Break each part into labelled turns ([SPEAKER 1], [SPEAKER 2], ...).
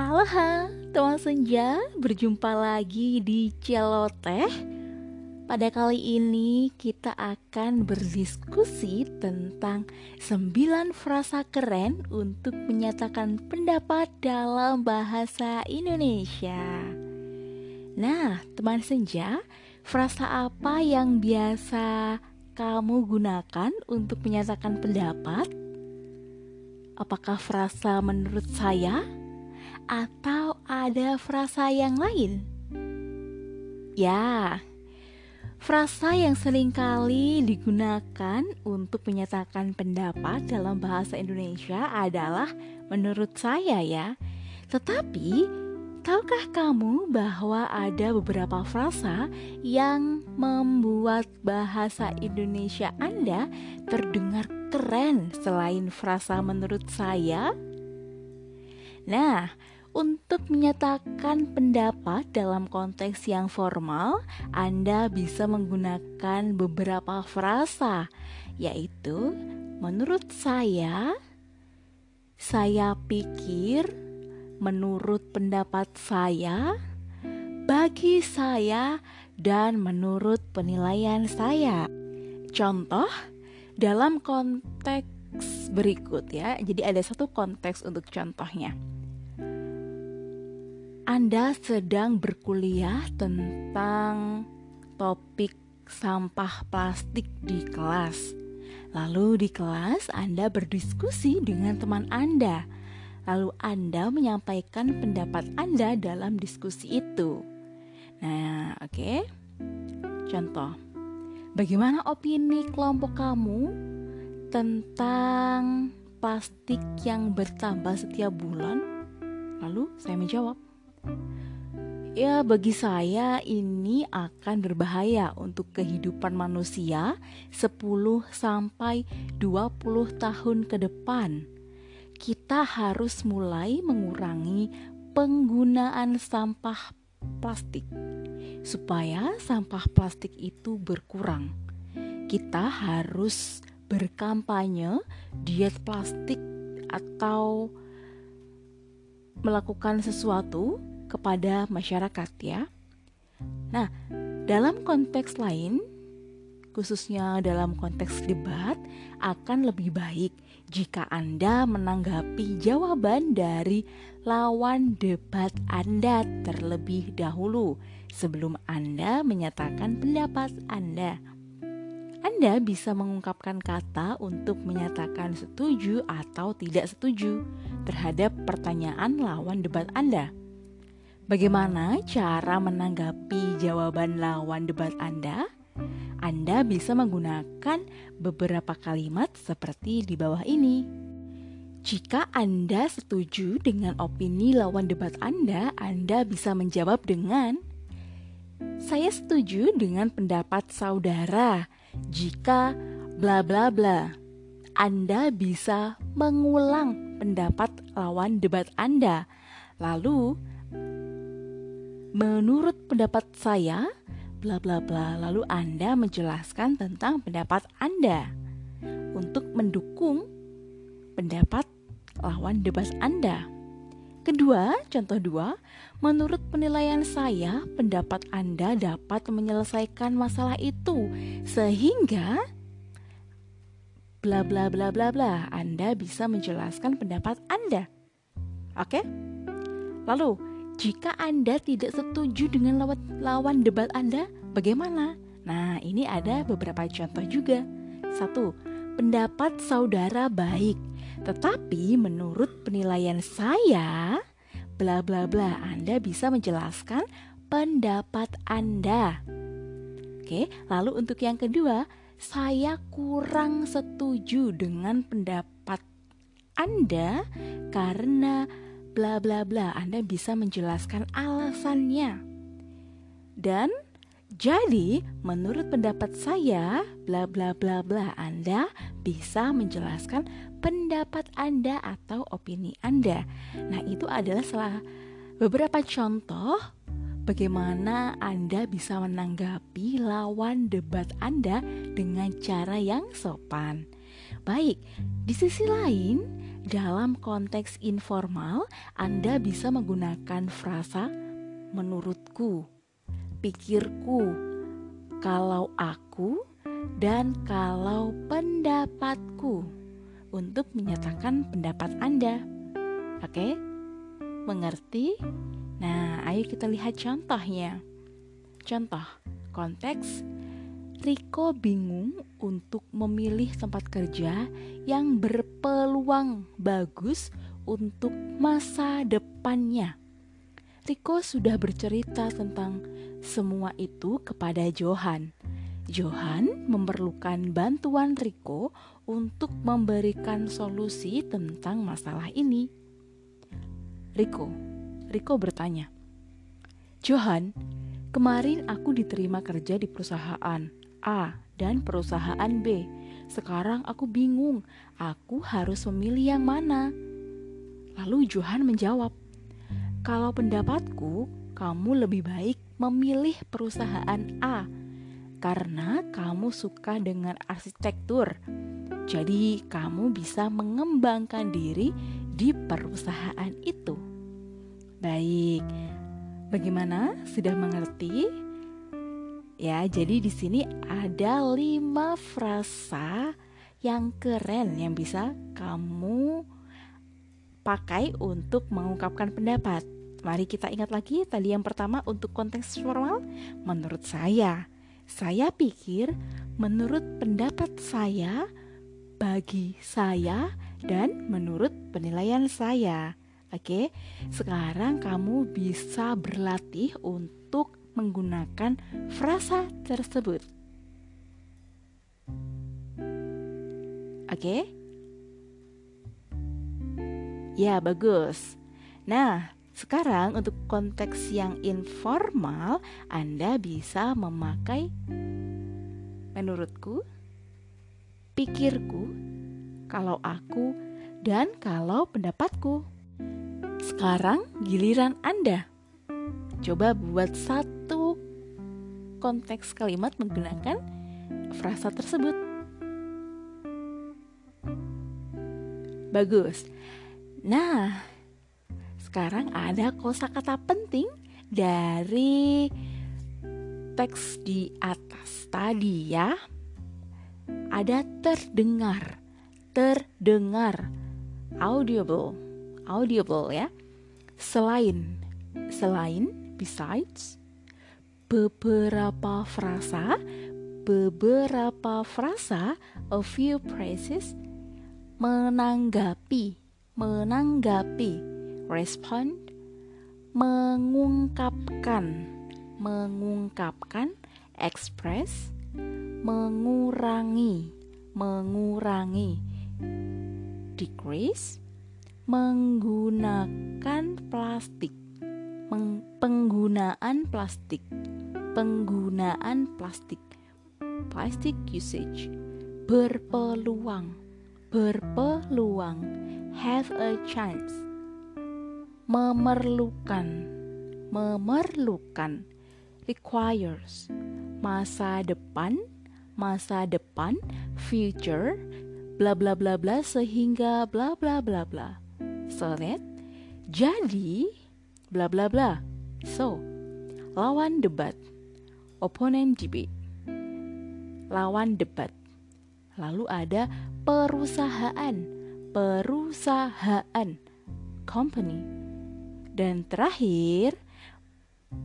[SPEAKER 1] Aloha, teman senja, berjumpa lagi di Celoteh. Pada kali ini kita akan berdiskusi tentang 9 frasa keren untuk menyatakan pendapat dalam bahasa Indonesia. Nah, teman senja, frasa apa yang biasa kamu gunakan untuk menyatakan pendapat? Apakah frasa menurut saya? Atau ada frasa yang lain? Ya, frasa yang sering kali digunakan untuk menyatakan pendapat dalam bahasa Indonesia adalah menurut saya ya. Tetapi, tahukah kamu bahwa ada beberapa frasa yang membuat bahasa Indonesia Anda terdengar keren selain frasa menurut saya? Nah, untuk menyatakan pendapat dalam konteks yang formal, Anda bisa menggunakan beberapa frasa, yaitu menurut saya, saya pikir, menurut pendapat saya, bagi saya, dan menurut penilaian saya. Contoh dalam konteks berikut ya. Jadi ada satu konteks untuk contohnya. Anda sedang berkuliah tentang topik sampah plastik di kelas. Lalu di kelas Anda berdiskusi dengan teman Anda. Lalu Anda menyampaikan pendapat Anda dalam diskusi itu. Nah, oke. Okay. Contoh. Bagaimana opini kelompok kamu tentang plastik yang bertambah setiap bulan? Lalu saya menjawab, Ya, bagi saya ini akan berbahaya untuk kehidupan manusia 10 sampai 20 tahun ke depan. Kita harus mulai mengurangi penggunaan sampah plastik supaya sampah plastik itu berkurang. Kita harus berkampanye diet plastik atau melakukan sesuatu kepada masyarakat ya. Nah, dalam konteks lain, khususnya dalam konteks debat, akan lebih baik jika Anda menanggapi jawaban dari lawan debat Anda terlebih dahulu sebelum Anda menyatakan pendapat Anda. Anda bisa mengungkapkan kata untuk menyatakan setuju atau tidak setuju terhadap pertanyaan lawan debat Anda. Bagaimana cara menanggapi jawaban lawan debat Anda? Anda bisa menggunakan beberapa kalimat seperti di bawah ini. Jika Anda setuju dengan opini lawan debat Anda, Anda bisa menjawab dengan "Saya setuju dengan pendapat saudara jika bla bla bla." Anda bisa mengulang pendapat lawan debat Anda. Lalu, menurut pendapat saya, bla bla bla. Lalu Anda menjelaskan tentang pendapat Anda untuk mendukung pendapat lawan debat Anda. Kedua, contoh dua, menurut penilaian saya, pendapat Anda dapat menyelesaikan masalah itu sehingga bla bla bla bla bla. Anda bisa menjelaskan pendapat Anda. Oke? Lalu, jika Anda tidak setuju dengan lawan, debat Anda, bagaimana? Nah, ini ada beberapa contoh juga. Satu, pendapat saudara baik, tetapi menurut penilaian saya, bla bla bla, Anda bisa menjelaskan pendapat Anda. Oke, lalu untuk yang kedua, saya kurang setuju dengan pendapat Anda karena bla bla bla. Anda bisa menjelaskan alasannya. Dan jadi, menurut pendapat saya, bla bla bla bla, Anda bisa menjelaskan pendapat Anda atau opini Anda. Nah, itu adalah salah beberapa contoh bagaimana Anda bisa menanggapi lawan debat Anda dengan cara yang sopan. Baik, di sisi lain, dalam konteks informal, Anda bisa menggunakan frasa menurutku, pikirku, kalau aku, dan kalau pendapatku untuk menyatakan pendapat Anda. Oke? Mengerti? Nah, ayo kita lihat contohnya. Contoh, konteks Riko bingung untuk memilih tempat kerja yang berpeluang bagus untuk masa depannya. Riko sudah bercerita tentang semua itu kepada Johan. Johan memerlukan bantuan Riko untuk memberikan solusi tentang masalah ini. Riko, Riko bertanya, "Johan, kemarin aku diterima kerja di perusahaan A dan perusahaan B. Sekarang aku bingung, aku harus memilih yang mana. Lalu Johan menjawab, "Kalau pendapatku, kamu lebih baik memilih perusahaan A karena kamu suka dengan arsitektur. Jadi, kamu bisa mengembangkan diri di perusahaan itu." Baik, bagaimana? Sudah mengerti? Ya, jadi di sini ada lima frasa yang keren yang bisa kamu pakai untuk mengungkapkan pendapat. Mari kita ingat lagi tadi yang pertama untuk konteks formal. Menurut saya, saya pikir menurut pendapat saya, bagi saya, dan menurut penilaian saya. Oke, sekarang kamu bisa berlatih untuk menggunakan frasa tersebut. Oke? Ya, bagus. Nah, sekarang untuk konteks yang informal, Anda bisa memakai menurutku, pikirku, kalau aku, dan kalau pendapatku. Sekarang giliran Anda. Coba buat satu konteks kalimat menggunakan frasa tersebut. Bagus. Nah, sekarang ada kosakata penting dari teks di atas tadi ya. Ada terdengar, terdengar, audible, audible ya. Selain, selain besides, beberapa frasa, beberapa frasa, a few phrases, menanggapi, menanggapi, respond, mengungkapkan, mengungkapkan, express, mengurangi, mengurangi, decrease, menggunakan plastik, penggunaan plastik. Penggunaan plastik. Plastic usage. Berpeluang. Berpeluang. Have a chance. Memerlukan. Memerlukan. Requires. Masa depan. Masa depan. Future. Bla bla bla bla sehingga bla bla bla bla. So that. Jadi bla bla bla. So, lawan debat, opponent debate. Lawan debat. Lalu ada perusahaan, perusahaan, company. Dan terakhir,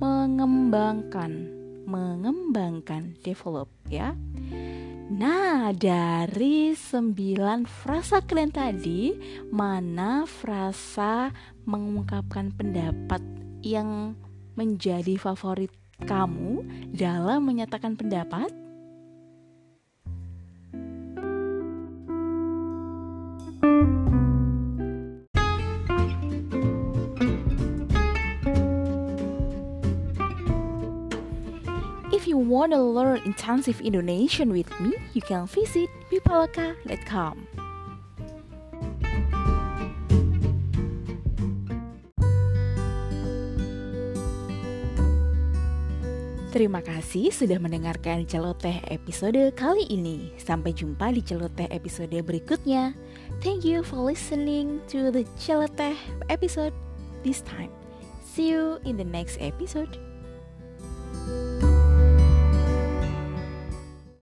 [SPEAKER 1] mengembangkan, mengembangkan, develop ya. Nah, dari sembilan frasa kalian tadi, mana frasa mengungkapkan pendapat yang menjadi favorit kamu dalam menyatakan pendapat? Want to learn intensive Indonesian with me, you can visit bipalaka.com. Terima kasih sudah mendengarkan celoteh episode kali ini. Sampai jumpa di celoteh episode berikutnya. Thank you for listening to the Celeteh episode this time. See you in the next episode.